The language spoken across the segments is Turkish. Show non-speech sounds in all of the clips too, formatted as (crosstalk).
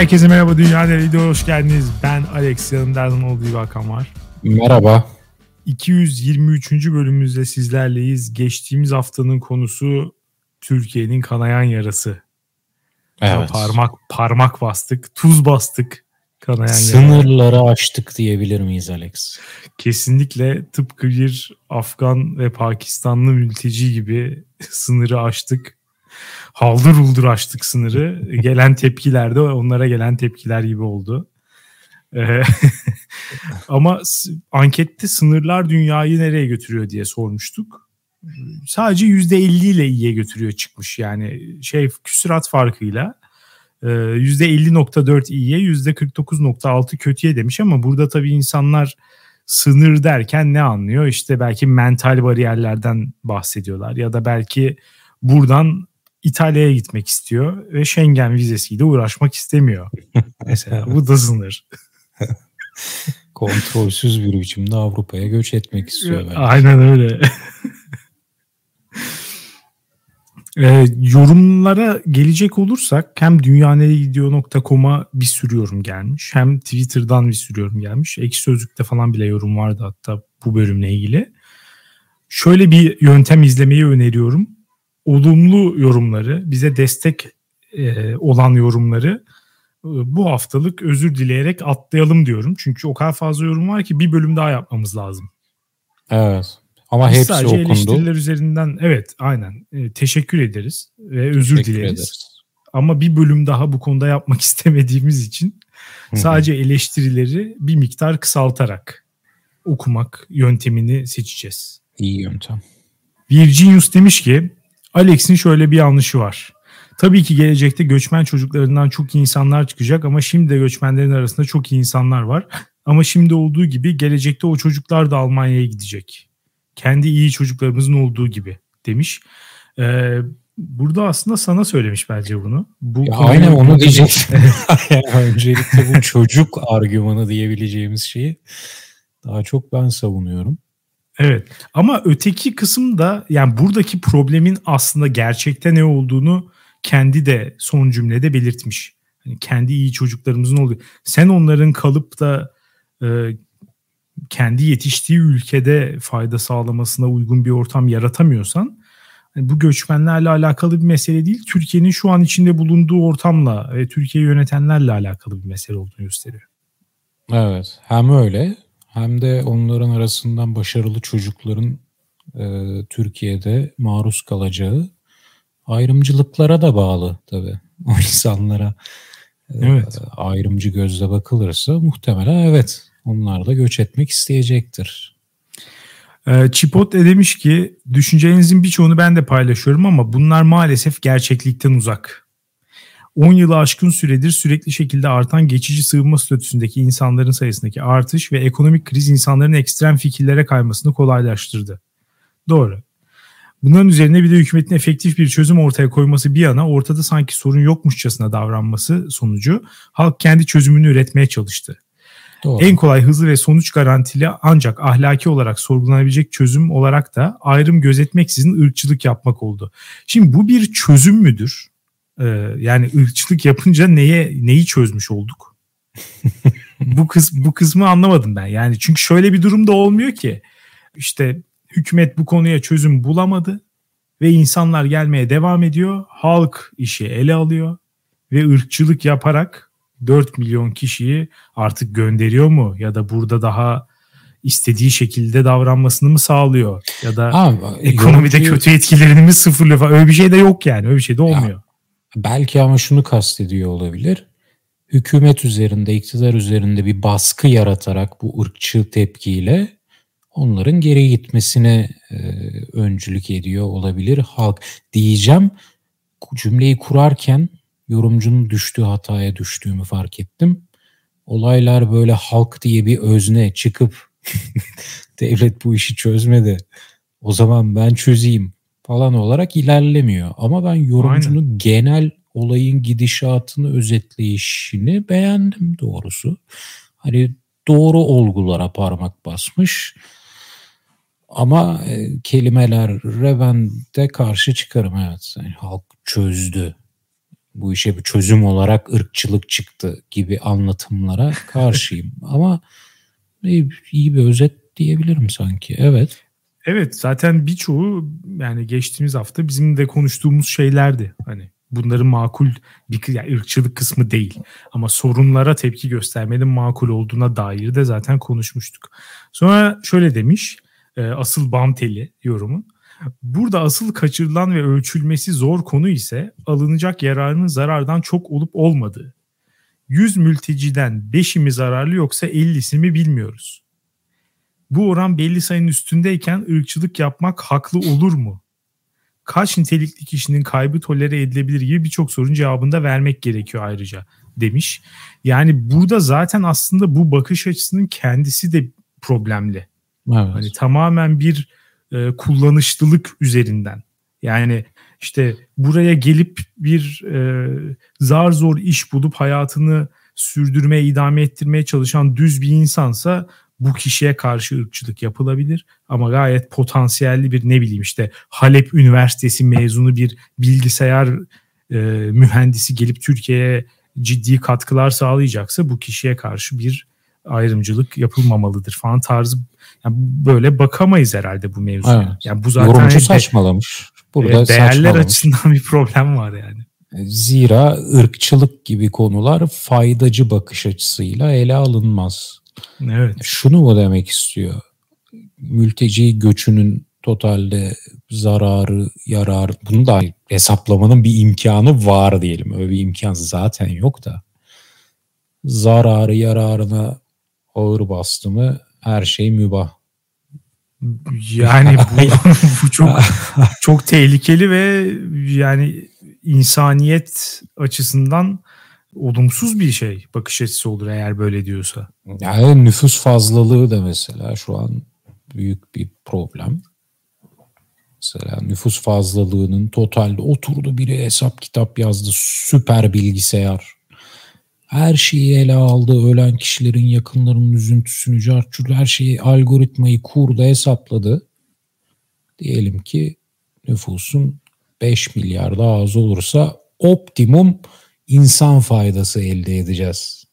Herkese merhaba Dünya Nereye hoş geldiniz. Ben Alex yanımda olduğu bir Hakan var. Merhaba. 223. bölümümüzde sizlerleyiz. Geçtiğimiz haftanın konusu Türkiye'nin kanayan yarası. Evet. Parmak parmak bastık, tuz bastık. Kanayan Sınırları yara. aştık diyebilir miyiz Alex? Kesinlikle tıpkı bir Afgan ve Pakistanlı mülteci gibi (laughs) sınırı aştık haldır uldur açtık sınırı. gelen tepkiler de onlara gelen tepkiler gibi oldu. Ee, (laughs) ama ankette sınırlar dünyayı nereye götürüyor diye sormuştuk. Sadece %50 ile iyiye götürüyor çıkmış yani şey küsurat farkıyla. %50.4 iyiye %49.6 kötüye demiş ama burada tabii insanlar sınır derken ne anlıyor? İşte belki mental bariyerlerden bahsediyorlar ya da belki buradan İtalya'ya gitmek istiyor ve Schengen vizesiyle uğraşmak istemiyor. (laughs) Mesela bu da sınır. (laughs) Kontrolsüz bir biçimde Avrupa'ya göç etmek istiyor. Belki. Aynen öyle. (laughs) e, yorumlara gelecek olursak hem dünyaneregidiyor.com'a bir sürü yorum gelmiş. Hem Twitter'dan bir sürü yorum gelmiş. Ekşi Sözlük'te falan bile yorum vardı hatta bu bölümle ilgili. Şöyle bir yöntem izlemeyi öneriyorum olumlu yorumları, bize destek e, olan yorumları e, bu haftalık özür dileyerek atlayalım diyorum. Çünkü o kadar fazla yorum var ki bir bölüm daha yapmamız lazım. Evet. Ama Biz hepsi sadece okundu. eleştiriler üzerinden evet aynen e, teşekkür ederiz ve özür teşekkür dileriz. Ederiz. Ama bir bölüm daha bu konuda yapmak (laughs) istemediğimiz için sadece eleştirileri bir miktar kısaltarak okumak yöntemini seçeceğiz. İyi yöntem. Virginius demiş ki Alex'in şöyle bir yanlışı var. Tabii ki gelecekte göçmen çocuklarından çok iyi insanlar çıkacak ama şimdi de göçmenlerin arasında çok iyi insanlar var. (laughs) Ama şimdi olduğu gibi gelecekte o çocuklar da Almanya'ya gidecek. Kendi iyi çocuklarımızın olduğu gibi demiş. Ee, burada aslında sana söylemiş bence bunu. Bu ya aynen onu (laughs) diyecektim. yani (laughs) öncelikle bu çocuk argümanı diyebileceğimiz şeyi daha çok ben savunuyorum. Evet ama öteki kısım da yani buradaki problemin aslında gerçekte ne olduğunu kendi de son cümlede belirtmiş. Yani kendi iyi çocuklarımızın olduğu. Sen onların kalıp da e, kendi yetiştiği ülkede fayda sağlamasına uygun bir ortam yaratamıyorsan yani bu göçmenlerle alakalı bir mesele değil. Türkiye'nin şu an içinde bulunduğu ortamla ve Türkiye'yi yönetenlerle alakalı bir mesele olduğunu gösteriyor. Evet hem öyle hem de onların arasından başarılı çocukların e, Türkiye'de maruz kalacağı ayrımcılıklara da bağlı tabii. O insanlara e, evet. ayrımcı gözle bakılırsa muhtemelen evet onlar da göç etmek isteyecektir. E, Chipotle demiş ki düşüncelerinizin birçoğunu ben de paylaşıyorum ama bunlar maalesef gerçeklikten uzak. 10 yılı aşkın süredir sürekli şekilde artan geçici sığınma statüsündeki insanların sayısındaki artış ve ekonomik kriz insanların ekstrem fikirlere kaymasını kolaylaştırdı. Doğru. Bunların üzerine bir de hükümetin efektif bir çözüm ortaya koyması bir yana ortada sanki sorun yokmuşçasına davranması sonucu halk kendi çözümünü üretmeye çalıştı. Doğru. En kolay, hızlı ve sonuç garantili ancak ahlaki olarak sorgulanabilecek çözüm olarak da ayrım gözetmeksizin ırkçılık yapmak oldu. Şimdi bu bir çözüm müdür? Ee, yani ırkçılık yapınca neye neyi çözmüş olduk? (laughs) bu kız bu kısmı anlamadım ben. Yani çünkü şöyle bir durumda olmuyor ki. İşte hükümet bu konuya çözüm bulamadı ve insanlar gelmeye devam ediyor. Halk işi ele alıyor ve ırkçılık yaparak 4 milyon kişiyi artık gönderiyor mu ya da burada daha istediği şekilde davranmasını mı sağlıyor ya da Abi, ekonomide yorumcu... kötü etkilerini mi sıfırlıyor falan öyle bir şey de yok yani öyle bir şey de olmuyor. Ya, Belki ama şunu kastediyor olabilir. Hükümet üzerinde, iktidar üzerinde bir baskı yaratarak bu ırkçı tepkiyle onların geri gitmesine e, öncülük ediyor olabilir halk. Diyeceğim cümleyi kurarken yorumcunun düştüğü hataya düştüğümü fark ettim. Olaylar böyle halk diye bir özne çıkıp (laughs) devlet bu işi çözmedi. O zaman ben çözeyim falan olarak ilerlemiyor. Ama ben yorumcunun Aynen. genel olayın gidişatını özetleyişini beğendim doğrusu. Hani doğru olgulara parmak basmış. Ama e, kelimelere ben de karşı çıkarım evet. Yani halk çözdü. bu işe bir çözüm olarak ırkçılık çıktı gibi anlatımlara (laughs) karşıyım. Ama iyi, iyi bir özet diyebilirim sanki. Evet. Evet zaten birçoğu yani geçtiğimiz hafta bizim de konuştuğumuz şeylerdi. Hani bunların makul bir yani ırkçılık kısmı değil. Ama sorunlara tepki göstermenin makul olduğuna dair de zaten konuşmuştuk. Sonra şöyle demiş e, asıl Banteli yorumu. Burada asıl kaçırılan ve ölçülmesi zor konu ise alınacak yararının zarardan çok olup olmadığı. 100 mülteciden 5'i mi zararlı yoksa 50'si mi bilmiyoruz. Bu oran belli sayının üstündeyken ırkçılık yapmak haklı olur mu? Kaç nitelikli kişinin kaybı tolere edilebilir gibi birçok sorunun cevabını da vermek gerekiyor ayrıca demiş. Yani burada zaten aslında bu bakış açısının kendisi de problemli. Evet. Hani tamamen bir e, kullanışlılık üzerinden. Yani işte buraya gelip bir e, zar zor iş bulup hayatını sürdürmeye, idame ettirmeye çalışan düz bir insansa bu kişiye karşı ırkçılık yapılabilir ama gayet potansiyelli bir ne bileyim işte Halep Üniversitesi mezunu bir bilgisayar e, mühendisi gelip Türkiye'ye ciddi katkılar sağlayacaksa bu kişiye karşı bir ayrımcılık yapılmamalıdır falan tarzı yani böyle bakamayız herhalde bu mevzuya. Evet. Yani bu zaten Yorumcu saçmalamış. Burada evet, değerler saçmalamış. açısından bir problem var yani. Zira ırkçılık gibi konular faydacı bakış açısıyla ele alınmaz. Evet. Şunu mu demek istiyor? Mülteci göçünün totalde zararı, yarar bunu da hesaplamanın bir imkanı var diyelim. Öyle bir imkan zaten yok da. Zararı yararına ağır bastı mı her şey mübah. Yani bu, (laughs) bu çok (laughs) çok tehlikeli ve yani insaniyet açısından olumsuz bir şey bakış açısı olur eğer böyle diyorsa. Yani nüfus fazlalığı da mesela şu an büyük bir problem. Mesela nüfus fazlalığının totalde oturdu biri hesap kitap yazdı süper bilgisayar. Her şeyi ele aldı. Ölen kişilerin yakınlarının üzüntüsünü, carçur her şeyi algoritmayı kurdu, hesapladı. Diyelim ki nüfusun 5 milyar daha az olursa optimum insan faydası elde edeceğiz.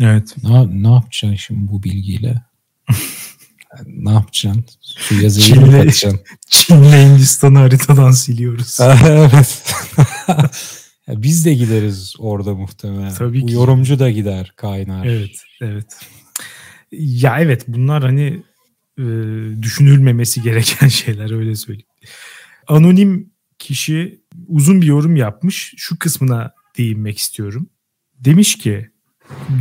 Evet. Ne, ne yapacaksın şimdi bu bilgiyle? ne yapacaksın? Suya zehir Çin'le, katacaksın? Çin'le Hindistan'ı haritadan siliyoruz. (laughs) evet. (laughs) biz de gideriz orada muhtemelen. Tabii bu ki. yorumcu da gider kaynar. Evet, evet. Ya evet bunlar hani e, düşünülmemesi gereken (laughs) şeyler öyle söyleyeyim. Anonim kişi uzun bir yorum yapmış. Şu kısmına değinmek istiyorum. Demiş ki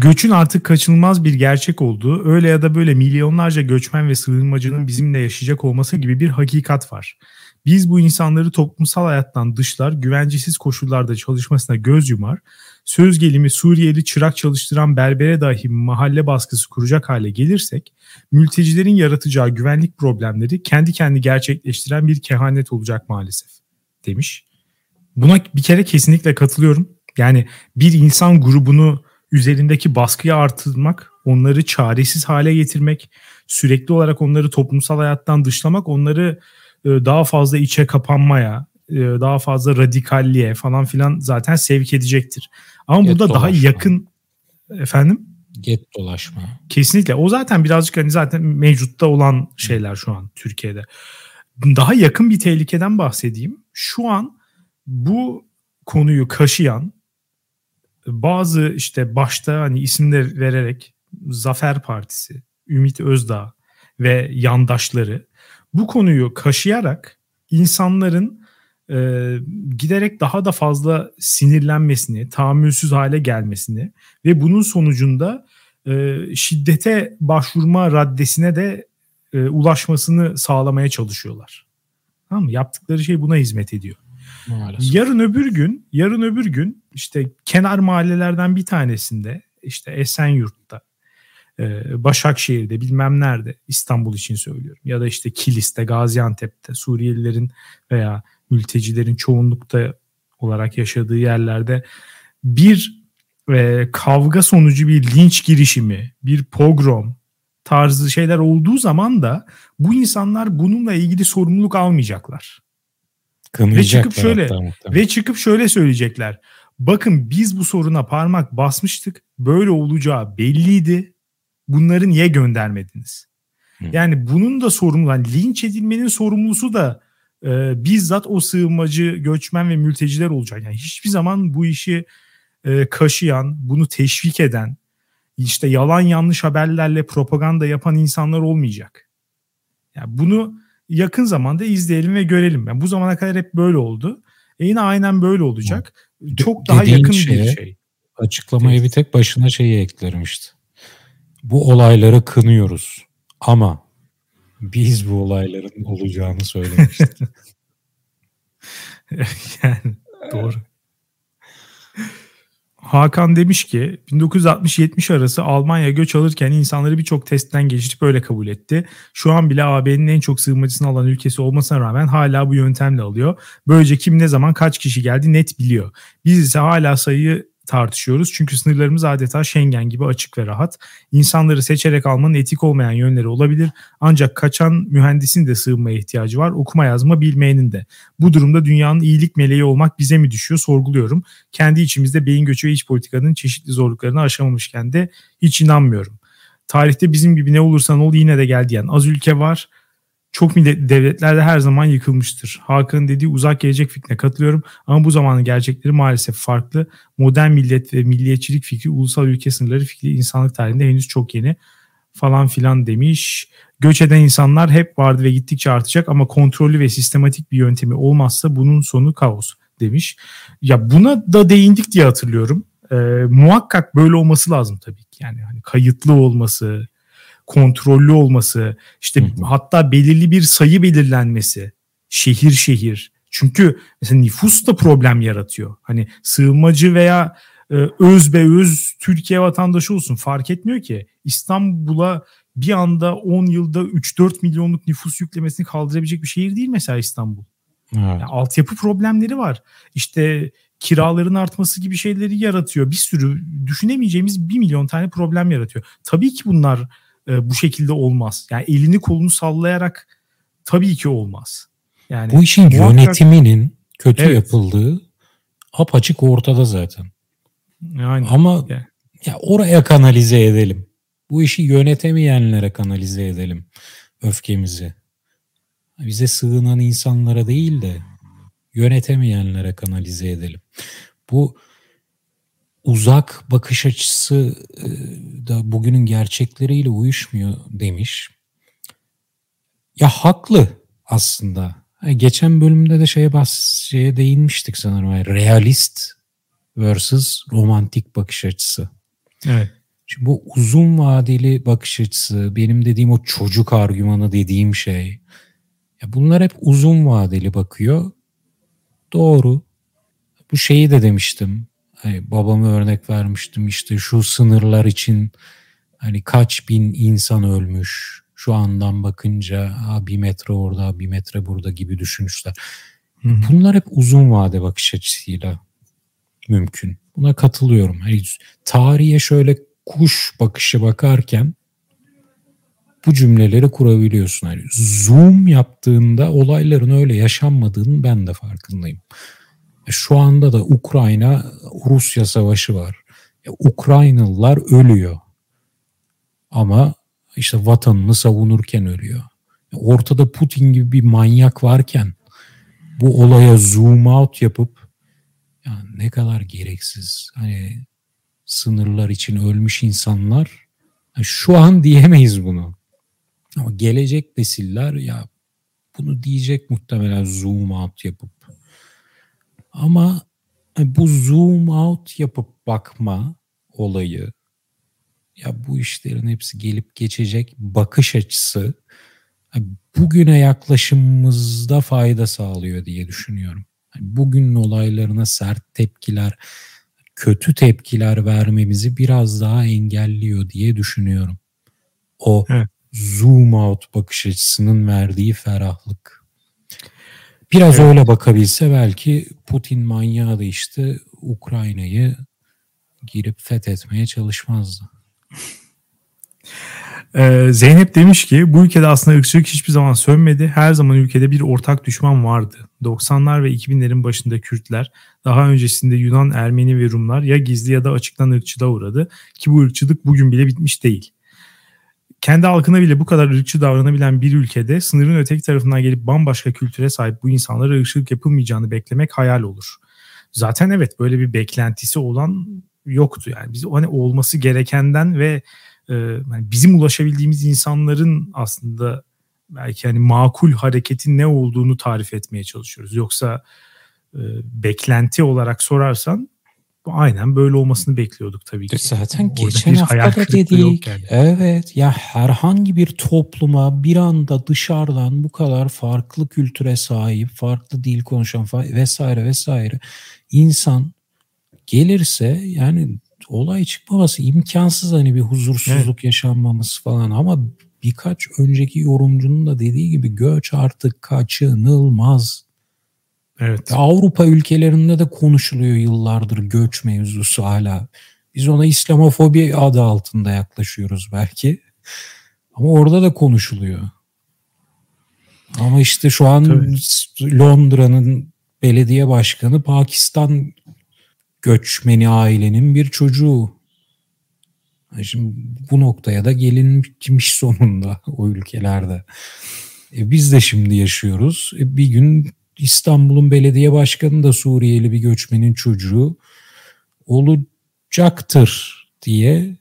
göçün artık kaçınılmaz bir gerçek olduğu, öyle ya da böyle milyonlarca göçmen ve sığınmacının bizimle yaşayacak olması gibi bir hakikat var. Biz bu insanları toplumsal hayattan dışlar, güvencesiz koşullarda çalışmasına göz yumar, söz gelimi Suriyeli çırak çalıştıran berbere dahi mahalle baskısı kuracak hale gelirsek, mültecilerin yaratacağı güvenlik problemleri kendi kendi gerçekleştiren bir kehanet olacak maalesef demiş. Buna bir kere kesinlikle katılıyorum. Yani bir insan grubunu üzerindeki baskıyı artırmak, onları çaresiz hale getirmek, sürekli olarak onları toplumsal hayattan dışlamak, onları e, daha fazla içe kapanmaya, e, daha fazla radikalliğe falan filan zaten sevk edecektir. Ama Get burada dolaşma. daha yakın efendim get dolaşma. Kesinlikle. O zaten birazcık hani zaten mevcutta olan şeyler şu an Türkiye'de. Daha yakın bir tehlikeden bahsedeyim. Şu an bu konuyu kaşıyan bazı işte başta hani isimler vererek Zafer Partisi, Ümit Özdağ ve yandaşları bu konuyu kaşıyarak insanların e, giderek daha da fazla sinirlenmesini, tahammülsüz hale gelmesini ve bunun sonucunda e, şiddete başvurma raddesine de e, ulaşmasını sağlamaya çalışıyorlar. Tamam mı? Yaptıkları şey buna hizmet ediyor. Maalesef. Yarın öbür gün, yarın öbür gün işte kenar mahallelerden bir tanesinde işte Esenyurt'ta, e, Başakşehir'de bilmem nerede İstanbul için söylüyorum ya da işte Kilis'te, Gaziantep'te Suriyelilerin veya mültecilerin çoğunlukta olarak yaşadığı yerlerde bir e, kavga sonucu bir linç girişimi, bir pogrom tarzı şeyler olduğu zaman da bu insanlar bununla ilgili sorumluluk almayacaklar. Ve çıkıp şöyle ve çıkıp şöyle söyleyecekler. bakın biz bu soruna parmak basmıştık. Böyle olacağı belliydi. Bunları niye göndermediniz? Hı. Yani bunun da sorumlu, yani linç edilmenin sorumlusu da e, bizzat o sığınmacı, göçmen ve mülteciler olacak. Yani hiçbir zaman bu işi e, kaşıyan, bunu teşvik eden, işte yalan yanlış haberlerle propaganda yapan insanlar olmayacak. Yani bunu yakın zamanda izleyelim ve görelim. Yani bu zamana kadar hep böyle oldu. E yine aynen böyle olacak. Çok daha yakın şeye, bir şey. Açıklamaya evet. bir tek başına şeyi eklerim işte. Bu olayları kınıyoruz. Ama biz bu olayların olacağını söylemiştik. (laughs) yani doğru. Hakan demiş ki 1960-70 arası Almanya göç alırken insanları birçok testten geçirip öyle kabul etti. Şu an bile AB'nin en çok sığınmacısını alan ülkesi olmasına rağmen hala bu yöntemle alıyor. Böylece kim ne zaman kaç kişi geldi net biliyor. Biz ise hala sayıyı tartışıyoruz. Çünkü sınırlarımız adeta Schengen gibi açık ve rahat. İnsanları seçerek almanın etik olmayan yönleri olabilir. Ancak kaçan mühendisin de sığınmaya ihtiyacı var. Okuma yazma bilmeyenin de. Bu durumda dünyanın iyilik meleği olmak bize mi düşüyor sorguluyorum. Kendi içimizde beyin göçü ve iç politikanın çeşitli zorluklarını aşamamışken de hiç inanmıyorum. Tarihte bizim gibi ne olursan ol yine de gel diyen az ülke var çok millet, devletlerde her zaman yıkılmıştır. Hakan'ın dediği uzak gelecek fikrine katılıyorum ama bu zamanın gerçekleri maalesef farklı. Modern millet ve milliyetçilik fikri, ulusal ülke sınırları fikri insanlık tarihinde henüz çok yeni falan filan demiş. Göç eden insanlar hep vardı ve gittikçe artacak ama kontrollü ve sistematik bir yöntemi olmazsa bunun sonu kaos demiş. Ya buna da değindik diye hatırlıyorum. Ee, muhakkak böyle olması lazım tabii ki. Yani hani kayıtlı olması, kontrollü olması, işte hı hı. hatta belirli bir sayı belirlenmesi, şehir şehir. Çünkü mesela nüfus da problem yaratıyor. Hani sığınmacı veya e, öz be öz Türkiye vatandaşı olsun fark etmiyor ki. İstanbul'a bir anda 10 yılda 3-4 milyonluk nüfus yüklemesini kaldırabilecek bir şehir değil mesela İstanbul. Evet. Yani altyapı problemleri var. İşte kiraların artması gibi şeyleri yaratıyor. Bir sürü düşünemeyeceğimiz bir milyon tane problem yaratıyor. Tabii ki bunlar e, bu şekilde olmaz. Yani elini kolunu sallayarak tabii ki olmaz. Yani bu işin muhakkak... yönetiminin kötü evet. yapıldığı apaçık ortada zaten. Yani, Ama yani. ya oraya kanalize edelim. Bu işi yönetemeyenlere kanalize edelim öfkemizi. Bize sığınan insanlara değil de yönetemeyenlere kanalize edelim. Bu uzak bakış açısı e, da bugünün gerçekleriyle uyuşmuyor demiş. Ya haklı aslında. Geçen bölümde de şeye bas şeye değinmiştik sanırım. Yani realist versus romantik bakış açısı. Evet. Şimdi bu uzun vadeli bakış açısı, benim dediğim o çocuk argümanı dediğim şey. Ya bunlar hep uzun vadeli bakıyor. Doğru. Bu şeyi de demiştim hani babamı örnek vermiştim işte şu sınırlar için hani kaç bin insan ölmüş şu andan bakınca bir metre orada bir metre burada gibi düşünüşler. Hı hı. Bunlar hep uzun vade bakış açısıyla mümkün. Buna katılıyorum. Hani tarihe şöyle kuş bakışı bakarken bu cümleleri kurabiliyorsun. Hani zoom yaptığında olayların öyle yaşanmadığının ben de farkındayım. E, şu anda da Ukrayna Rusya savaşı var. E, Ukraynalılar ölüyor. Ama işte vatanını savunurken ölüyor. E, ortada Putin gibi bir manyak varken bu olaya zoom out yapıp yani ne kadar gereksiz. Hani sınırlar için ölmüş insanlar şu an diyemeyiz bunu. Ama gelecek nesiller ya bunu diyecek muhtemelen zoom out yapıp ama e, bu zoom out yapıp bakma olayı ya bu işlerin hepsi gelip geçecek bakış açısı e, bugüne yaklaşımımızda fayda sağlıyor diye düşünüyorum. Bugünün olaylarına sert tepkiler, kötü tepkiler vermemizi biraz daha engelliyor diye düşünüyorum. O evet. zoom out bakış açısının verdiği ferahlık. Biraz evet. öyle bakabilse belki Putin manyağı da işte Ukrayna'yı girip fethetmeye çalışmazdı. Ee, Zeynep demiş ki bu ülkede aslında ırkçılık hiçbir zaman sönmedi. Her zaman ülkede bir ortak düşman vardı. 90'lar ve 2000'lerin başında Kürtler, daha öncesinde Yunan, Ermeni ve Rumlar ya gizli ya da açıktan ırkçılığa uğradı. Ki bu ırkçılık bugün bile bitmiş değil. Kendi halkına bile bu kadar ırkçı davranabilen bir ülkede sınırın öteki tarafından gelip bambaşka kültüre sahip bu insanlara ırkçılık yapılmayacağını beklemek hayal olur. Zaten evet böyle bir beklentisi olan yoktu yani. Biz hani olması gerekenden ve e, yani bizim ulaşabildiğimiz insanların aslında belki hani makul hareketin ne olduğunu tarif etmeye çalışıyoruz. Yoksa e, beklenti olarak sorarsan aynen böyle olmasını bekliyorduk tabii ki. Zaten Orada geçen hafta da dedik. Yani. Evet ya herhangi bir topluma bir anda dışarıdan bu kadar farklı kültüre sahip, farklı dil konuşan vesaire vesaire insan gelirse yani olay çıkmaması imkansız hani bir huzursuzluk evet. yaşanmaması falan ama birkaç önceki yorumcunun da dediği gibi göç artık kaçınılmaz. Evet. Avrupa ülkelerinde de konuşuluyor yıllardır göç mevzusu hala. Biz ona İslamofobi adı altında yaklaşıyoruz belki. Ama orada da konuşuluyor. Ama işte şu an. Londra'nın belediye başkanı Pakistan göçmeni ailenin bir çocuğu. Şimdi bu noktaya da gelinmiş sonunda o ülkelerde. E biz de şimdi yaşıyoruz. E bir gün İstanbul'un belediye başkanı da Suriyeli bir göçmenin çocuğu olacaktır diye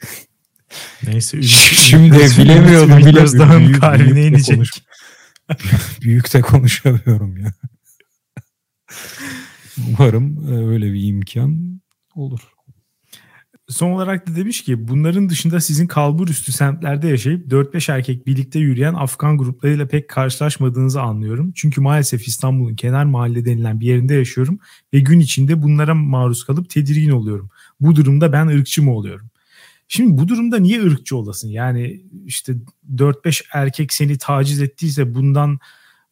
(laughs) Neyse. Şimdi bilemiyordum. Biraz daha kalbine inecek. Konuş, (laughs) büyük de konuşamıyorum ya. (laughs) Umarım e, öyle bir imkan olur. Son olarak da demiş ki bunların dışında sizin kalbur üstü semtlerde yaşayıp 4-5 erkek birlikte yürüyen Afgan gruplarıyla pek karşılaşmadığınızı anlıyorum. Çünkü maalesef İstanbul'un kenar mahalle denilen bir yerinde yaşıyorum ve gün içinde bunlara maruz kalıp tedirgin oluyorum. Bu durumda ben ırkçı mı oluyorum? Şimdi bu durumda niye ırkçı olasın? Yani işte 4-5 erkek seni taciz ettiyse bundan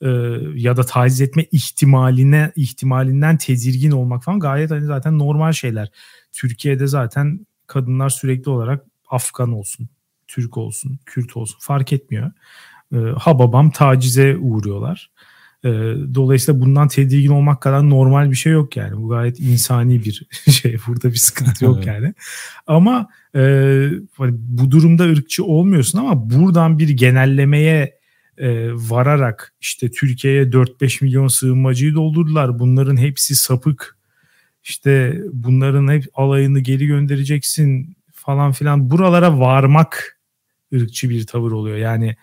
e, ya da taciz etme ihtimaline ihtimalinden tedirgin olmak falan gayet hani zaten normal şeyler. Türkiye'de zaten kadınlar sürekli olarak Afgan olsun, Türk olsun, Kürt olsun fark etmiyor. E, ha babam tacize uğruyorlar. E, dolayısıyla bundan tedirgin olmak kadar normal bir şey yok yani. Bu gayet insani bir (laughs) şey. Burada bir sıkıntı yok (laughs) yani. Ama e, hani bu durumda ırkçı olmuyorsun ama buradan bir genellemeye e, vararak işte Türkiye'ye 4-5 milyon sığınmacıyı doldurdular. Bunların hepsi sapık. İşte bunların hep alayını geri göndereceksin falan filan. Buralara varmak ırkçı bir tavır oluyor. Yani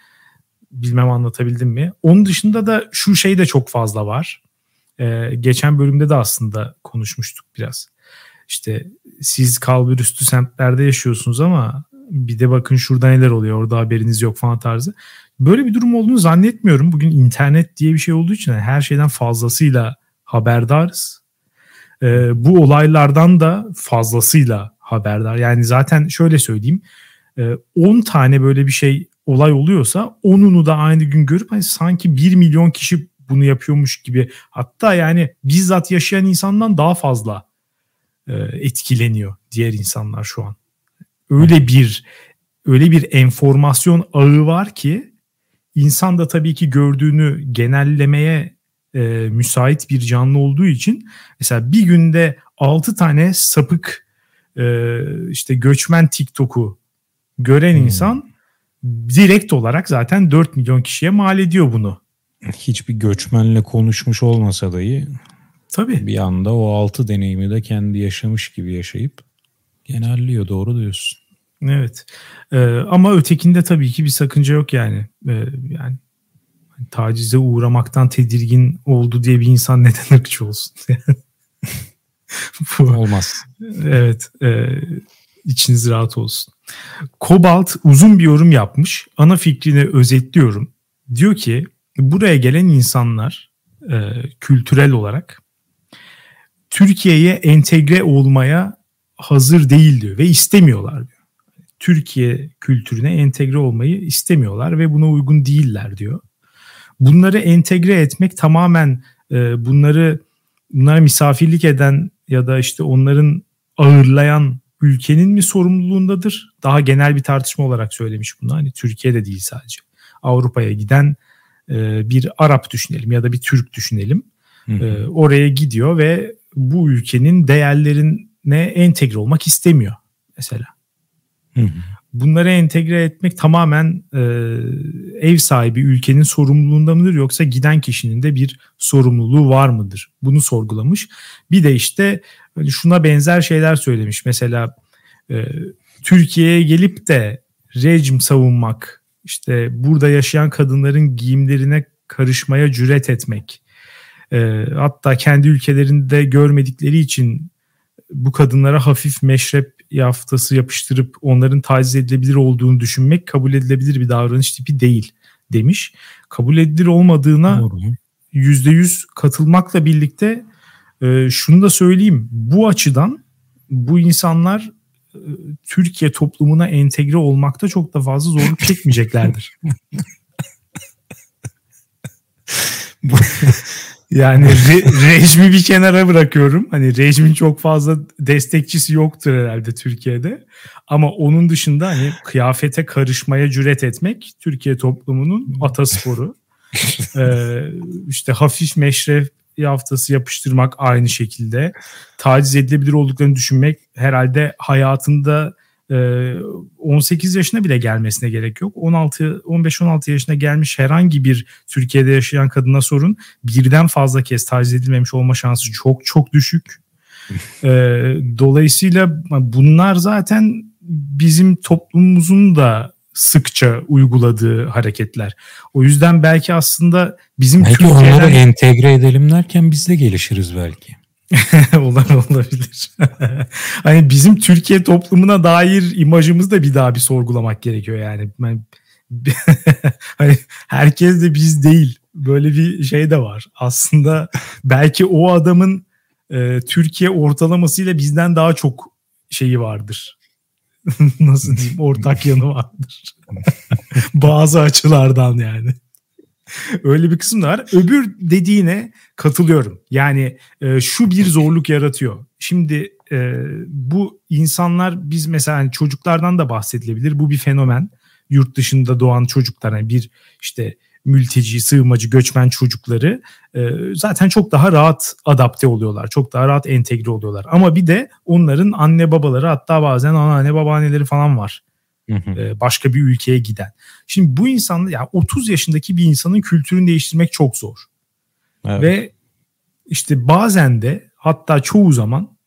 bilmem anlatabildim mi? Onun dışında da şu şey de çok fazla var. Ee, geçen bölümde de aslında konuşmuştuk biraz. İşte siz kalbur üstü semtlerde yaşıyorsunuz ama bir de bakın şurada neler oluyor orada haberiniz yok falan tarzı. Böyle bir durum olduğunu zannetmiyorum. Bugün internet diye bir şey olduğu için her şeyden fazlasıyla haberdarız. Ee, bu olaylardan da fazlasıyla haberdar. Yani zaten şöyle söyleyeyim. 10 e, tane böyle bir şey olay oluyorsa 10'unu da aynı gün görüp hani sanki 1 milyon kişi bunu yapıyormuş gibi hatta yani bizzat yaşayan insandan daha fazla e, etkileniyor diğer insanlar şu an. Öyle bir öyle bir enformasyon ağı var ki İnsan da tabii ki gördüğünü genellemeye e, müsait bir canlı olduğu için mesela bir günde 6 tane sapık e, işte göçmen TikTok'u gören hmm. insan direkt olarak zaten 4 milyon kişiye mal ediyor bunu. Hiçbir göçmenle konuşmuş olmasa dahi Tabii. bir anda o altı deneyimi de kendi yaşamış gibi yaşayıp genelliyor doğru diyorsun. Evet. Ee, ama ötekinde tabii ki bir sakınca yok yani. Ee, yani tacize uğramaktan tedirgin oldu diye bir insan neden ırkçı olsun? (laughs) Bu, Olmaz. Evet. E, içiniz rahat olsun. Kobalt uzun bir yorum yapmış. Ana fikrini özetliyorum. Diyor ki buraya gelen insanlar e, kültürel olarak Türkiye'ye entegre olmaya hazır değil diyor ve istemiyorlar diyor. Türkiye kültürüne entegre olmayı istemiyorlar ve buna uygun değiller diyor. Bunları entegre etmek tamamen e, bunları bunlara misafirlik eden ya da işte onların ağırlayan ülkenin mi sorumluluğundadır? Daha genel bir tartışma olarak söylemiş bunu. Hani Türkiye'de değil sadece. Avrupa'ya giden e, bir Arap düşünelim ya da bir Türk düşünelim. Hı hı. E, oraya gidiyor ve bu ülkenin değerlerine entegre olmak istemiyor mesela. Hı hı. Bunları entegre etmek tamamen e, ev sahibi ülkenin sorumluluğunda mıdır yoksa giden kişinin de bir sorumluluğu var mıdır? Bunu sorgulamış. Bir de işte hani şuna benzer şeyler söylemiş. Mesela e, Türkiye'ye gelip de rejim savunmak, işte burada yaşayan kadınların giyimlerine karışmaya cüret etmek, e, hatta kendi ülkelerinde görmedikleri için bu kadınlara hafif meşrep yaftası yapıştırıp onların taciz edilebilir olduğunu düşünmek kabul edilebilir bir davranış tipi değil demiş. Kabul edilir olmadığına yüzde yüz katılmakla birlikte e, şunu da söyleyeyim. Bu açıdan bu insanlar e, Türkiye toplumuna entegre olmakta çok da fazla zorluk çekmeyeceklerdir. (laughs) Yani re, rejimi bir kenara bırakıyorum. Hani rejimin çok fazla destekçisi yoktur herhalde Türkiye'de. Ama onun dışında hani kıyafete karışmaya cüret etmek Türkiye toplumunun atasporu. (laughs) ee, işte hafif meşref haftası yapıştırmak aynı şekilde. Taciz edilebilir olduklarını düşünmek herhalde hayatında 18 ee, yaşına bile gelmesine gerek yok. 16 15-16 yaşına gelmiş herhangi bir Türkiye'de yaşayan kadına sorun birden fazla kez taciz edilmemiş olma şansı çok çok düşük. (laughs) Ee, dolayısıyla bunlar zaten bizim toplumumuzun da sıkça uyguladığı hareketler. O yüzden belki aslında bizim belki Türkiye'den... onları entegre edelim derken biz de gelişiriz belki. (laughs) Olan olabilir. (laughs) hani bizim Türkiye toplumuna dair imajımızı da bir daha bir sorgulamak gerekiyor yani. Ben, (laughs) hani herkes de biz değil. Böyle bir şey de var. Aslında belki o adamın e, Türkiye ortalamasıyla bizden daha çok şeyi vardır. Nasıl diyeyim? Ortak yanı vardır. Bazı açılardan yani. (laughs) Öyle bir kısım da var. Öbür dediğine katılıyorum. Yani e, şu bir zorluk yaratıyor. Şimdi e, bu insanlar biz mesela hani çocuklardan da bahsedilebilir. Bu bir fenomen. Yurt dışında doğan çocuklar yani bir işte mülteci, sığınmacı, göçmen çocukları e, zaten çok daha rahat adapte oluyorlar. Çok daha rahat entegre oluyorlar. Ama bir de onların anne babaları hatta bazen anneanne babaanneleri falan var. Hı hı. Başka bir ülkeye giden. Şimdi bu insanlar yani 30 yaşındaki bir insanın kültürünü değiştirmek çok zor. Evet. Ve işte bazen de hatta çoğu zaman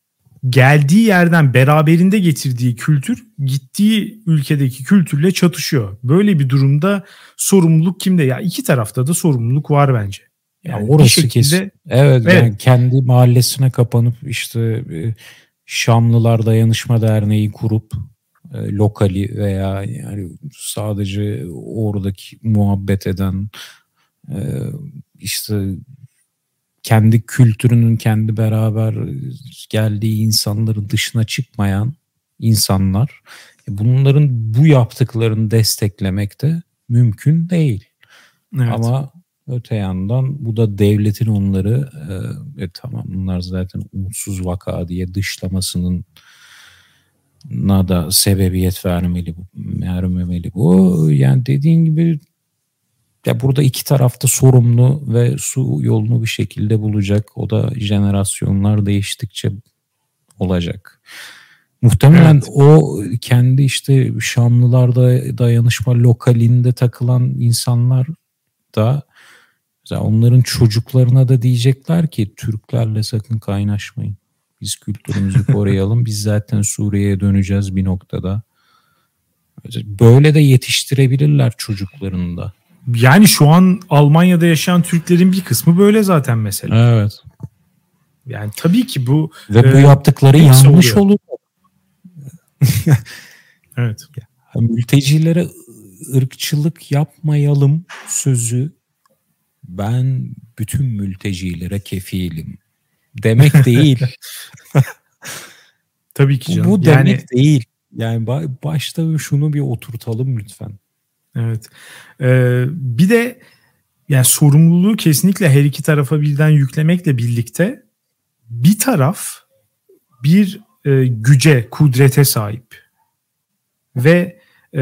geldiği yerden beraberinde getirdiği kültür gittiği ülkedeki kültürle çatışıyor. Böyle bir durumda sorumluluk kimde? Ya iki tarafta da sorumluluk var bence. Yani ya orası şekilde, kesin. Evet, evet yani kendi mahallesine kapanıp işte Şamlılar Dayanışma Derneği kurup e, lokali veya yani sadece oradaki muhabbet eden e, işte kendi kültürünün kendi beraber geldiği insanların dışına çıkmayan insanlar e, bunların bu yaptıklarını desteklemek de mümkün değil. Evet. Ama öte yandan bu da devletin onları e, e, tamam bunlar zaten umutsuz vaka diye dışlamasının da sebebiyet vermeli bu, vermemeli bu. Yani dediğin gibi ya burada iki tarafta sorumlu ve su yolunu bir şekilde bulacak. O da jenerasyonlar değiştikçe olacak. Muhtemelen evet. o kendi işte Şamlılarda dayanışma lokalinde takılan insanlar da onların çocuklarına da diyecekler ki Türklerle sakın kaynaşmayın. Biz kültürümüzü koruyalım. Biz zaten Suriye'ye döneceğiz bir noktada. Böyle de yetiştirebilirler çocuklarını da. Yani şu an Almanya'da yaşayan Türklerin bir kısmı böyle zaten mesela. Evet. Yani tabii ki bu ve bu e, yaptıkları yanlış oluyor. (laughs) evet. Mültecilere ırkçılık yapmayalım sözü ben bütün mültecilere kefilim demek (laughs) değil. Tabii ki canım. Bu, bu demek yani, değil. Yani başta şunu bir oturtalım lütfen. Evet. Ee, bir de yani sorumluluğu kesinlikle her iki tarafa birden yüklemekle birlikte bir taraf bir e, güce, kudrete sahip. Ve e,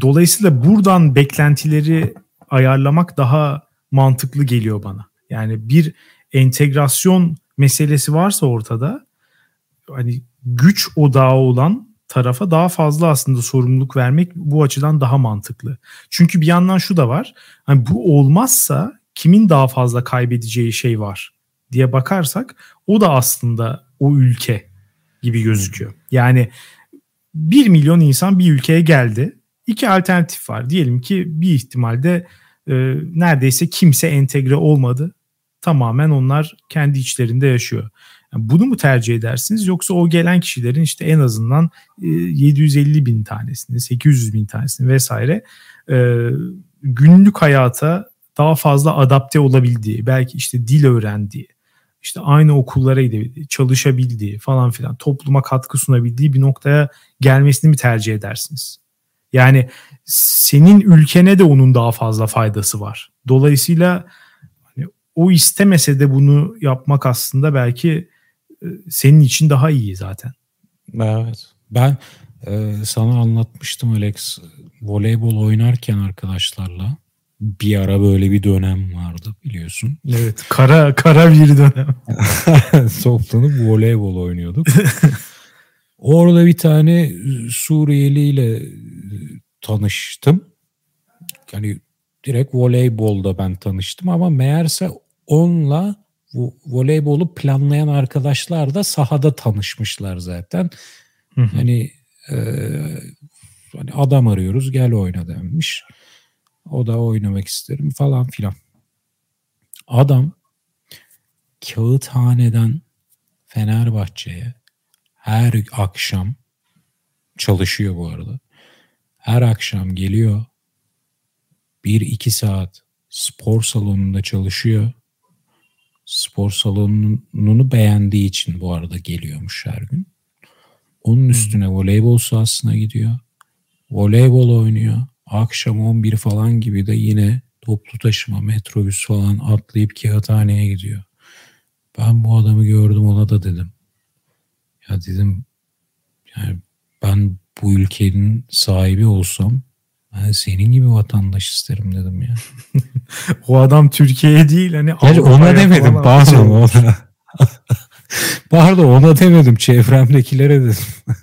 dolayısıyla buradan beklentileri ayarlamak daha mantıklı geliyor bana. Yani bir entegrasyon meselesi varsa ortada hani güç odağı olan tarafa daha fazla aslında sorumluluk vermek bu açıdan daha mantıklı. Çünkü bir yandan şu da var. Hani bu olmazsa kimin daha fazla kaybedeceği şey var diye bakarsak o da aslında o ülke gibi gözüküyor. Yani 1 milyon insan bir ülkeye geldi. İki alternatif var. Diyelim ki bir ihtimalde e, neredeyse kimse entegre olmadı. Tamamen onlar kendi içlerinde yaşıyor. Yani bunu mu tercih edersiniz yoksa o gelen kişilerin işte en azından e, 750 bin tanesini, 800 bin tanesini vesaire e, günlük hayata daha fazla adapte olabildiği, belki işte dil öğrendiği, işte aynı okullara gidebildiği, çalışabildiği falan filan topluma katkı sunabildiği bir noktaya gelmesini mi tercih edersiniz? Yani senin ülkene de onun daha fazla faydası var. Dolayısıyla o istemese de bunu yapmak aslında belki e, senin için daha iyi zaten. Evet. Ben e, sana anlatmıştım Alex. Voleybol oynarken arkadaşlarla bir ara böyle bir dönem vardı biliyorsun. Evet kara kara bir dönem. (laughs) Toplanıp voleybol oynuyorduk. (laughs) Orada bir tane Suriyeli ile tanıştım. Yani direkt voleybolda ben tanıştım ama meğerse onunla bu voleybolu planlayan arkadaşlar da sahada tanışmışlar zaten. Hı hı. Hani e, hani adam arıyoruz gel oyna demiş. O da oynamak isterim falan filan. Adam kağıthaneden Fenerbahçe'ye her akşam çalışıyor bu arada. Her akşam geliyor. Bir iki saat spor salonunda çalışıyor. Spor salonunu beğendiği için bu arada geliyormuş her gün. Onun üstüne voleybol sahasına gidiyor. Voleybol oynuyor akşam 11 falan gibi de yine toplu taşıma, metrobüs falan atlayıp kağıthaneye gidiyor. Ben bu adamı gördüm ona da dedim. Ya dedim yani ben bu ülkenin sahibi olsam ben senin gibi vatandaş isterim dedim ya. (laughs) o adam Türkiye'ye değil hani Hayır, ona demedim pardon ona. pardon ona demedim çevremdekilere dedim. (laughs)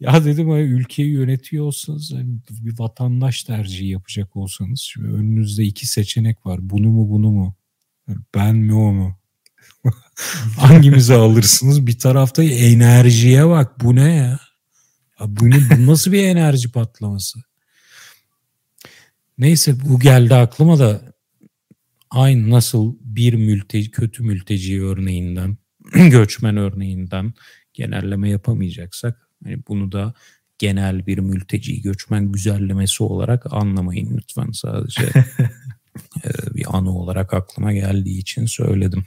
Ya dedim hani ülkeyi yönetiyor olsanız hani bir vatandaş tercihi yapacak olsanız şimdi önünüzde iki seçenek var. Bunu mu bunu mu? Ben mi o mu? (laughs) Hangimizi alırsınız? Bir tarafta enerjiye bak. Bu ne ya? ya bu, ne, bu nasıl bir enerji patlaması? Neyse bu geldi aklıma da aynı nasıl bir mülteci, kötü mülteci örneğinden, (clears throat) göçmen örneğinden genelleme yapamayacaksak yani bunu da genel bir mülteci göçmen güzellemesi olarak anlamayın lütfen sadece (laughs) e, bir anı olarak aklıma geldiği için söyledim.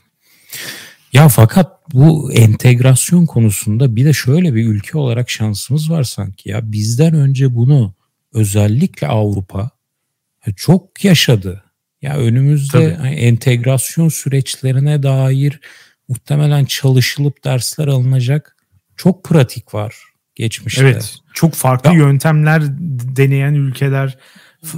Ya fakat bu entegrasyon konusunda bir de şöyle bir ülke olarak şansımız var sanki ya bizden önce bunu özellikle Avrupa çok yaşadı. Ya önümüzde Tabii. entegrasyon süreçlerine dair muhtemelen çalışılıp dersler alınacak çok pratik var geçmişte. Evet. Çok farklı ya. yöntemler deneyen ülkeler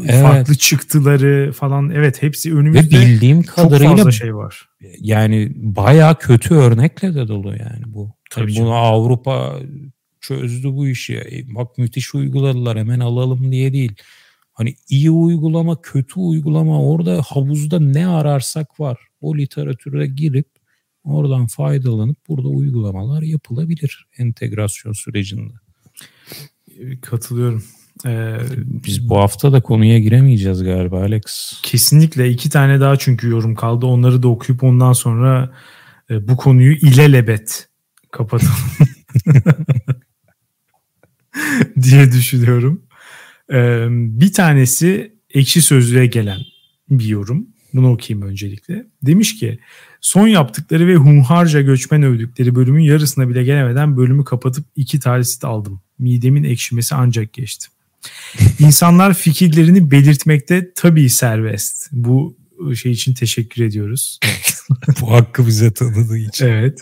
evet. farklı çıktıları falan evet hepsi önümüzde. Ve bildiğim kadarıyla çok fazla şey var. Yani baya kötü örnekle de dolu yani bu. Tabii bunu Avrupa çözdü bu işi. E, bak müthiş uyguladılar hemen alalım diye değil. Hani iyi uygulama, kötü uygulama orada havuzda ne ararsak var. O literatüre girip Oradan faydalanıp burada uygulamalar yapılabilir entegrasyon sürecinde. Katılıyorum. Ee, Biz bu hafta da konuya giremeyeceğiz galiba Alex. Kesinlikle iki tane daha çünkü yorum kaldı. Onları da okuyup ondan sonra e, bu konuyu ilelebet kapatalım (laughs) (laughs) diye düşünüyorum. Ee, bir tanesi ekşi sözlüğe gelen bir yorum. Bunu okuyayım öncelikle. Demiş ki son yaptıkları ve hunharca göçmen övdükleri bölümün yarısına bile gelemeden bölümü kapatıp iki talisit aldım. Midemin ekşimesi ancak geçti. (laughs) İnsanlar fikirlerini belirtmekte tabii serbest. Bu şey için teşekkür ediyoruz. (laughs) Bu hakkı bize tanıdığı için. Evet.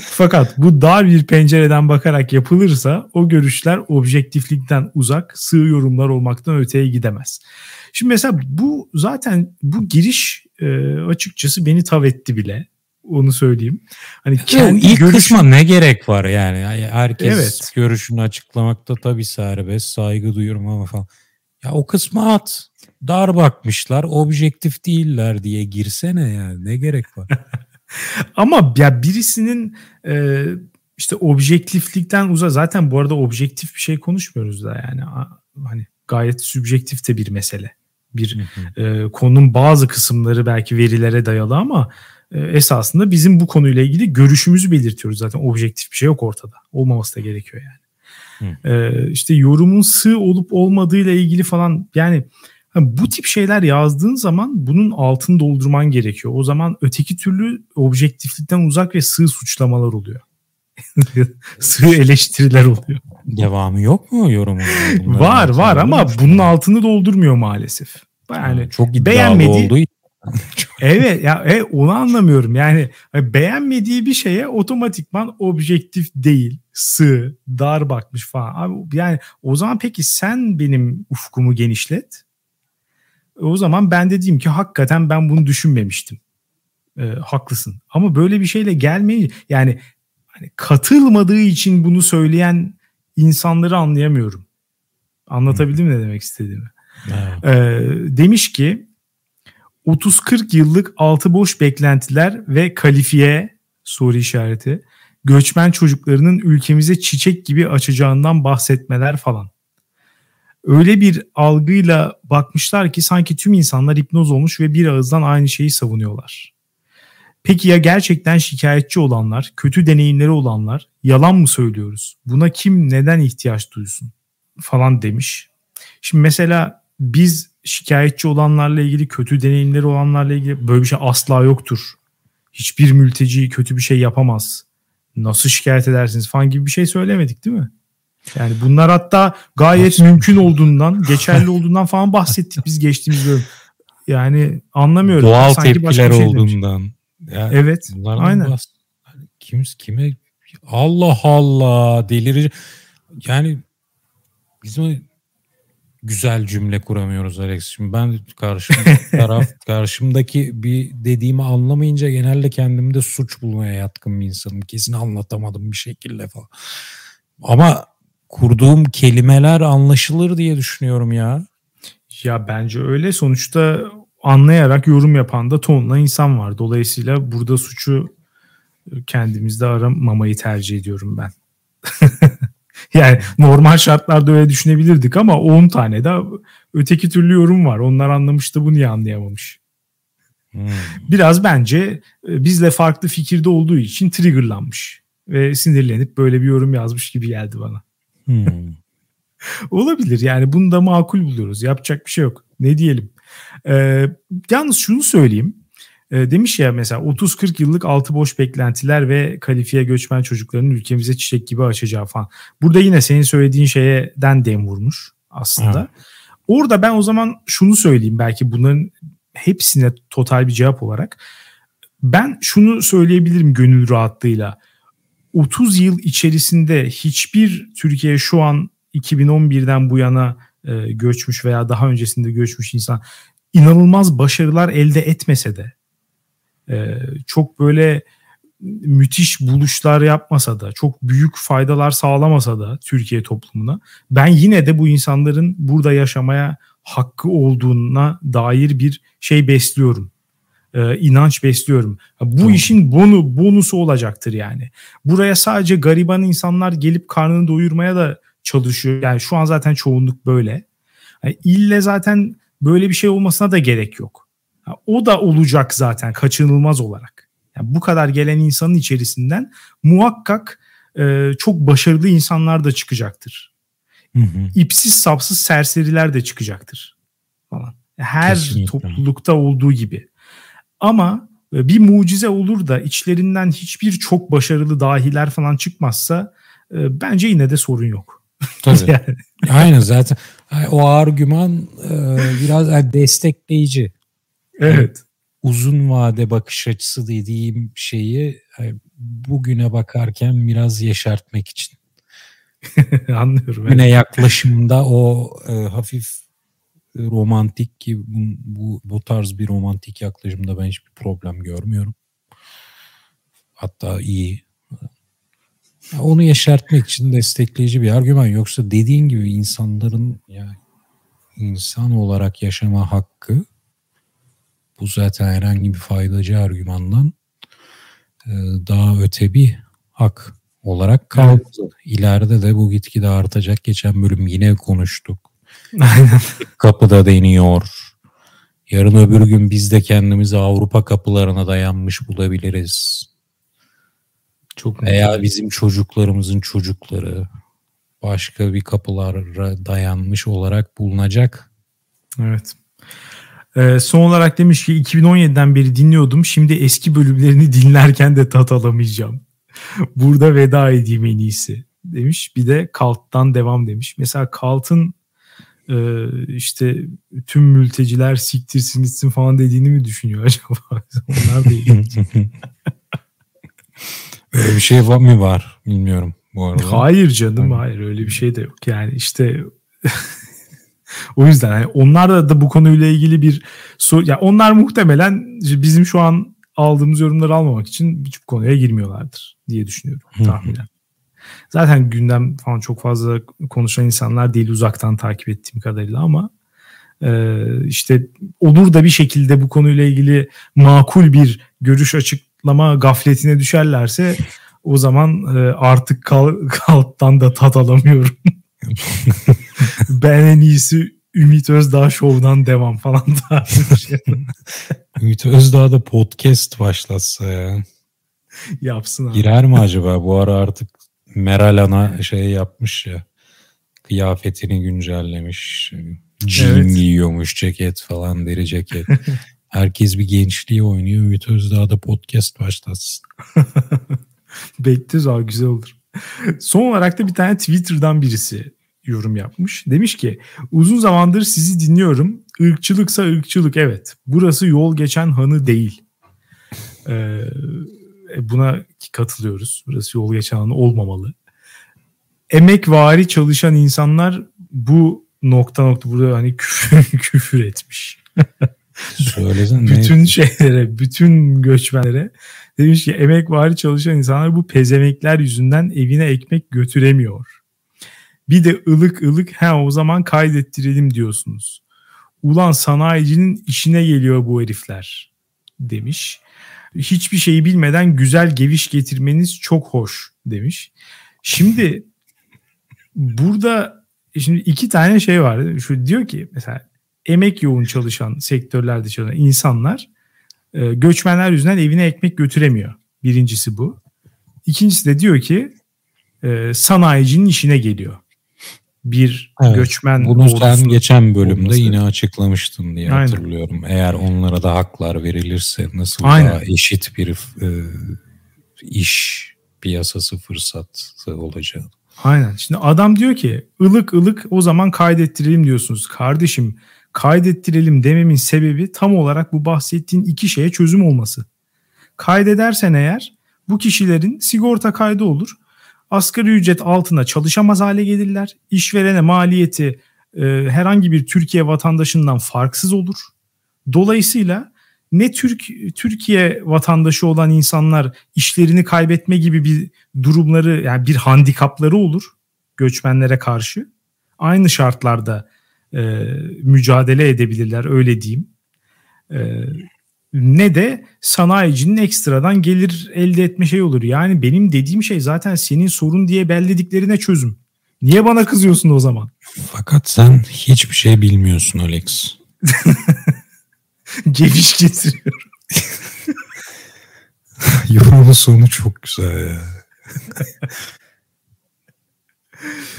Fakat bu dar bir pencereden bakarak yapılırsa o görüşler objektiflikten uzak, sığ yorumlar olmaktan öteye gidemez. Şimdi mesela bu zaten bu giriş e, açıkçası beni tav etti bile. Onu söyleyeyim. Hani kendi ilk görüş... kısma ne gerek var yani? Herkes evet. görüşünü açıklamakta tabii serbest, saygı duyuyorum ama falan. Ya o kısmı at. Dar bakmışlar, objektif değiller diye girsene yani. Ne gerek var? (laughs) (laughs) Ama ya birisinin e, işte objektiflikten uza zaten bu arada objektif bir şey konuşmuyoruz da yani hani gayet sübjektif de bir mesele. Bir e, konunun bazı kısımları belki verilere dayalı ama e, esasında bizim bu konuyla ilgili görüşümüzü belirtiyoruz zaten. Objektif bir şey yok ortada. Olmaması da gerekiyor yani. E, işte yorumun sığ olup olmadığıyla ilgili falan yani bu tip şeyler yazdığın zaman bunun altını doldurman gerekiyor. O zaman öteki türlü objektiflikten uzak ve sığ suçlamalar oluyor. (laughs) sığ eleştiriler oluyor. Devamı yok mu yorumun? (laughs) var var ama bunun altını doldurmuyor maalesef. Yani çok beğenmediği olduğu (laughs) evet ya e, onu anlamıyorum. Yani beğenmediği bir şeye otomatikman objektif değil, sığ, dar bakmış falan. Abi yani o zaman peki sen benim ufkumu genişlet o zaman ben de diyeyim ki hakikaten ben bunu düşünmemiştim. E, haklısın. Ama böyle bir şeyle gelmeyi yani hani katılmadığı için bunu söyleyen insanları anlayamıyorum. Anlatabildim ne demek istediğimi. Evet. E, demiş ki 30-40 yıllık altı boş beklentiler ve kalifiye soru işareti göçmen çocuklarının ülkemize çiçek gibi açacağından bahsetmeler falan öyle bir algıyla bakmışlar ki sanki tüm insanlar hipnoz olmuş ve bir ağızdan aynı şeyi savunuyorlar. Peki ya gerçekten şikayetçi olanlar, kötü deneyimleri olanlar yalan mı söylüyoruz? Buna kim neden ihtiyaç duysun falan demiş. Şimdi mesela biz şikayetçi olanlarla ilgili, kötü deneyimleri olanlarla ilgili böyle bir şey asla yoktur. Hiçbir mülteci kötü bir şey yapamaz. Nasıl şikayet edersiniz falan gibi bir şey söylemedik değil mi? Yani bunlar hatta gayet mümkün olduğundan, geçerli (laughs) olduğundan falan bahsettik biz geçtiğimiz bölüm. Yani anlamıyorum. Doğal Sanki tepkiler şey olduğundan. Yani evet. Aynen. Bahs- kim kime Allah Allah delirici. Yani bizim güzel cümle kuramıyoruz Alex. Şimdi ben karşım (laughs) taraf karşımdaki bir dediğimi anlamayınca genelde kendimde suç bulmaya yatkın bir insanım. Kesin anlatamadım bir şekilde falan. Ama kurduğum kelimeler anlaşılır diye düşünüyorum ya. Ya bence öyle. Sonuçta anlayarak yorum yapan da tonla insan var. Dolayısıyla burada suçu kendimizde aramamayı tercih ediyorum ben. (laughs) yani normal şartlarda öyle düşünebilirdik ama 10 tane de öteki türlü yorum var. Onlar anlamış da bu niye anlayamamış. Hmm. Biraz bence e, bizle farklı fikirde olduğu için triggerlanmış ve sinirlenip böyle bir yorum yazmış gibi geldi bana. Hmm. (laughs) Olabilir yani bunu da makul buluyoruz. Yapacak bir şey yok. Ne diyelim. Ee, yalnız şunu söyleyeyim. Ee, demiş ya mesela 30-40 yıllık altı boş beklentiler ve kalifiye göçmen çocukların ülkemize çiçek gibi açacağı falan. Burada yine senin söylediğin şeyden dem vurmuş aslında. Hmm. Orada ben o zaman şunu söyleyeyim belki bunların hepsine total bir cevap olarak. Ben şunu söyleyebilirim gönül rahatlığıyla. 30 yıl içerisinde hiçbir Türkiye şu an 2011'den bu yana e, göçmüş veya daha öncesinde göçmüş insan inanılmaz başarılar elde etmese de e, çok böyle müthiş buluşlar yapmasa da çok büyük faydalar sağlamasa da Türkiye toplumuna ben yine de bu insanların burada yaşamaya hakkı olduğuna dair bir şey besliyorum e, inanç besliyorum. Bu tamam. işin bonu bonusu olacaktır yani. Buraya sadece gariban insanlar gelip karnını doyurmaya da çalışıyor. Yani şu an zaten çoğunluk böyle. Yani ille zaten böyle bir şey olmasına da gerek yok. Yani o da olacak zaten kaçınılmaz olarak. Yani bu kadar gelen insanın içerisinden muhakkak e, çok başarılı insanlar da çıkacaktır. Hı hı. İpsiz sapsız serseriler de çıkacaktır falan. Her Kesinlikle. toplulukta olduğu gibi. Ama e, bir mucize olur da içlerinden hiçbir çok başarılı dahiler falan çıkmazsa e, bence yine de sorun yok. Tabii. (laughs) yani. Aynen zaten o argüman e, biraz destekleyici. Evet. uzun vade bakış açısı dediğim şeyi bugüne bakarken biraz yeşertmek için. (laughs) Anlıyorum. Yine yaklaşımda o hafif romantik ki bu, bu, bu tarz bir romantik yaklaşımda ben hiçbir problem görmüyorum. Hatta iyi. Onu yeşertmek için destekleyici bir argüman. Yoksa dediğin gibi insanların yani insan olarak yaşama hakkı bu zaten herhangi bir faydacı argümandan e, daha öte bir hak olarak kaldı. Evet. İleride de bu gitgide artacak. Geçen bölüm yine konuştuk. Kapıda deniyor. Yarın öbür gün biz de kendimizi Avrupa kapılarına dayanmış bulabiliriz. Çok Veya önemli. bizim çocuklarımızın çocukları başka bir kapılara dayanmış olarak bulunacak. Evet. Ee, son olarak demiş ki 2017'den beri dinliyordum. Şimdi eski bölümlerini dinlerken de tat alamayacağım. Burada veda edeyim en iyisi demiş. Bir de Kalt'tan devam demiş. Mesela Kalt'ın e, işte tüm mülteciler siktirsin gitsin falan dediğini mi düşünüyor (laughs) acaba? Onlar değil. (laughs) öyle bir şey var mı var bilmiyorum bu arada. Hayır canım hayır öyle bir şey de yok. Yani işte (laughs) o yüzden yani onlar da, da bu konuyla ilgili bir soru yani onlar muhtemelen bizim şu an aldığımız yorumları almamak için birçok konuya girmiyorlardır diye düşünüyorum tahminen. Zaten gündem falan çok fazla konuşan insanlar değil uzaktan takip ettiğim kadarıyla ama e, işte olur da bir şekilde bu konuyla ilgili makul bir görüş açıklama gafletine düşerlerse o zaman e, artık kal, kalptan da tat alamıyorum. (laughs) ben en iyisi Ümit Özdağ Show'dan devam falan da. (laughs) Ümit Özdağ da podcast başlatsa ya. Yapsın abi. Girer mi acaba? Bu ara artık Meral Ana şey yapmış ya. Kıyafetini güncellemiş. Jean evet. giyiyormuş, ceket falan, deri ceket. (laughs) Herkes bir gençliği oynuyor. Ümit Özdağ da podcast başlatsın. (laughs) Bekleriz abi güzel olur. Son olarak da bir tane Twitter'dan birisi yorum yapmış. Demiş ki uzun zamandır sizi dinliyorum. Irkçılıksa ırkçılık evet. Burası yol geçen hanı değil. Ee, buna katılıyoruz. Burası yol geçen olmamalı. Emekvari çalışan insanlar bu nokta nokta burada hani küfür, (laughs) küfür etmiş. Söylesin bütün ne? şeylere, bütün göçmenlere demiş ki emekvari çalışan insanlar bu pezemekler yüzünden evine ekmek götüremiyor. Bir de ılık ılık ha o zaman kaydettirelim diyorsunuz. Ulan sanayicinin işine geliyor bu herifler demiş. Hiçbir şeyi bilmeden güzel geviş getirmeniz çok hoş demiş. Şimdi (laughs) burada şimdi iki tane şey var. Şu diyor ki mesela emek yoğun çalışan sektörlerde çalışan insanlar e, göçmenler yüzünden evine ekmek götüremiyor. Birincisi bu. İkincisi de diyor ki e, sanayicinin işine geliyor bir evet, göçmen Bunu sen geçen bölümde olması. yine açıklamıştın diye Aynen. hatırlıyorum. Eğer onlara da haklar verilirse nasıl Aynen. daha eşit bir e, iş piyasası fırsatı olacak. Aynen. Şimdi adam diyor ki ılık ılık o zaman kaydettirelim diyorsunuz. Kardeşim kaydettirelim dememin sebebi tam olarak bu bahsettiğin iki şeye çözüm olması. Kaydedersen eğer bu kişilerin sigorta kaydı olur asgari ücret altına çalışamaz hale gelirler. İşverene maliyeti e, herhangi bir Türkiye vatandaşından farksız olur. Dolayısıyla ne Türk Türkiye vatandaşı olan insanlar işlerini kaybetme gibi bir durumları yani bir handikapları olur göçmenlere karşı. Aynı şartlarda e, mücadele edebilirler öyle diyeyim. E, ne de sanayicinin ekstradan gelir elde etme şey olur. Yani benim dediğim şey zaten senin sorun diye bellediklerine çözüm. Niye bana kızıyorsun o zaman? Fakat sen hiçbir şey bilmiyorsun Alex. (laughs) Geviş getiriyorum. (laughs) Yorumun sonu çok güzel ya.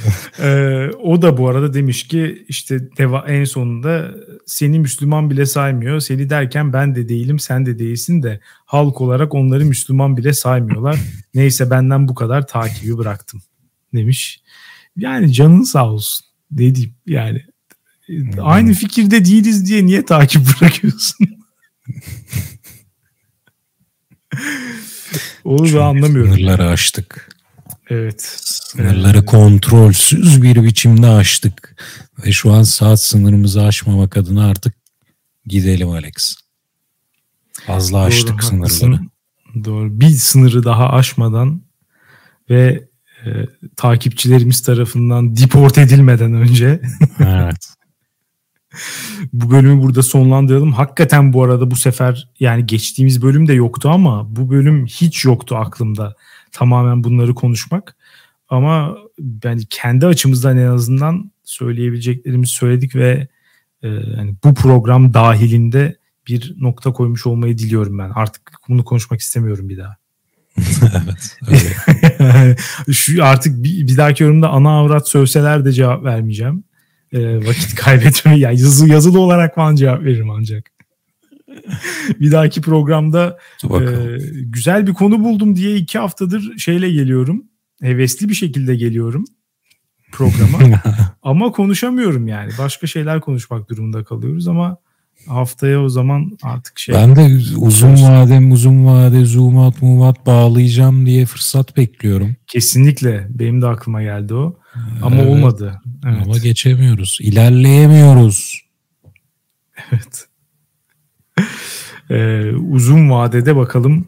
(laughs) ee, o da bu arada demiş ki işte deva, en sonunda seni Müslüman bile saymıyor. Seni derken ben de değilim sen de değilsin de halk olarak onları Müslüman bile saymıyorlar. (laughs) Neyse benden bu kadar takibi bıraktım demiş. Yani canın sağ olsun dediğim yani. Aynı fikirde değiliz diye niye takip bırakıyorsun? (laughs) Onu da anlamıyorum. Sınırları aştık. Evet. Sınırları evet. kontrolsüz bir biçimde aştık. Ve şu an saat sınırımızı aşmamak adına artık gidelim Alex. Fazla Doğru, aştık haklısın. sınırları. Doğru. Bir sınırı daha aşmadan ve e, takipçilerimiz tarafından deport edilmeden önce (laughs) evet. bu bölümü burada sonlandıralım. Hakikaten bu arada bu sefer yani geçtiğimiz bölüm de yoktu ama bu bölüm hiç yoktu aklımda. Tamamen bunları konuşmak. Ama yani kendi açımızdan en azından söyleyebileceklerimizi söyledik ve e, yani bu program dahilinde bir nokta koymuş olmayı diliyorum ben. Artık bunu konuşmak istemiyorum bir daha. (laughs) evet. Öyle. (laughs) Şu artık bir, bir dahaki yorumda ana avrat sövseler de cevap vermeyeceğim. E, vakit kaybetmeyi (laughs) yani yazı, yazılı olarak falan cevap veririm ancak. (laughs) bir dahaki programda e, güzel bir konu buldum diye iki haftadır şeyle geliyorum. Hevesli bir şekilde geliyorum programa. (laughs) ama konuşamıyorum yani. Başka şeyler konuşmak durumunda kalıyoruz ama haftaya o zaman artık şey. Ben de uzun vade uzun vade zoomat muvat bağlayacağım diye fırsat bekliyorum. Kesinlikle benim de aklıma geldi o. Ama evet. olmadı. Evet. Ama geçemiyoruz. İlerleyemiyoruz. Evet. (laughs) Ee, uzun vadede bakalım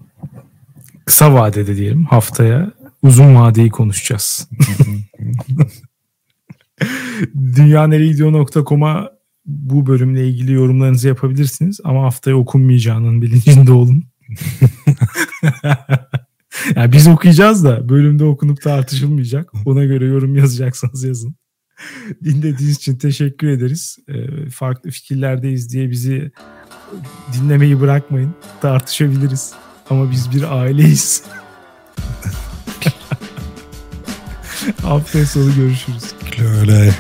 kısa vadede diyelim haftaya uzun vadeyi konuşacağız. (laughs) dünyaneregidiyor.com'a bu bölümle ilgili yorumlarınızı yapabilirsiniz ama haftaya okunmayacağının bilincinde olun. (laughs) yani biz okuyacağız da bölümde okunup tartışılmayacak. Ona göre yorum yazacaksanız yazın. Dinlediğiniz için teşekkür ederiz. Ee, farklı fikirlerdeyiz diye bizi dinlemeyi bırakmayın. Tartışabiliriz. Ama biz bir aileyiz. (laughs) Hafta sonu görüşürüz. Öyle.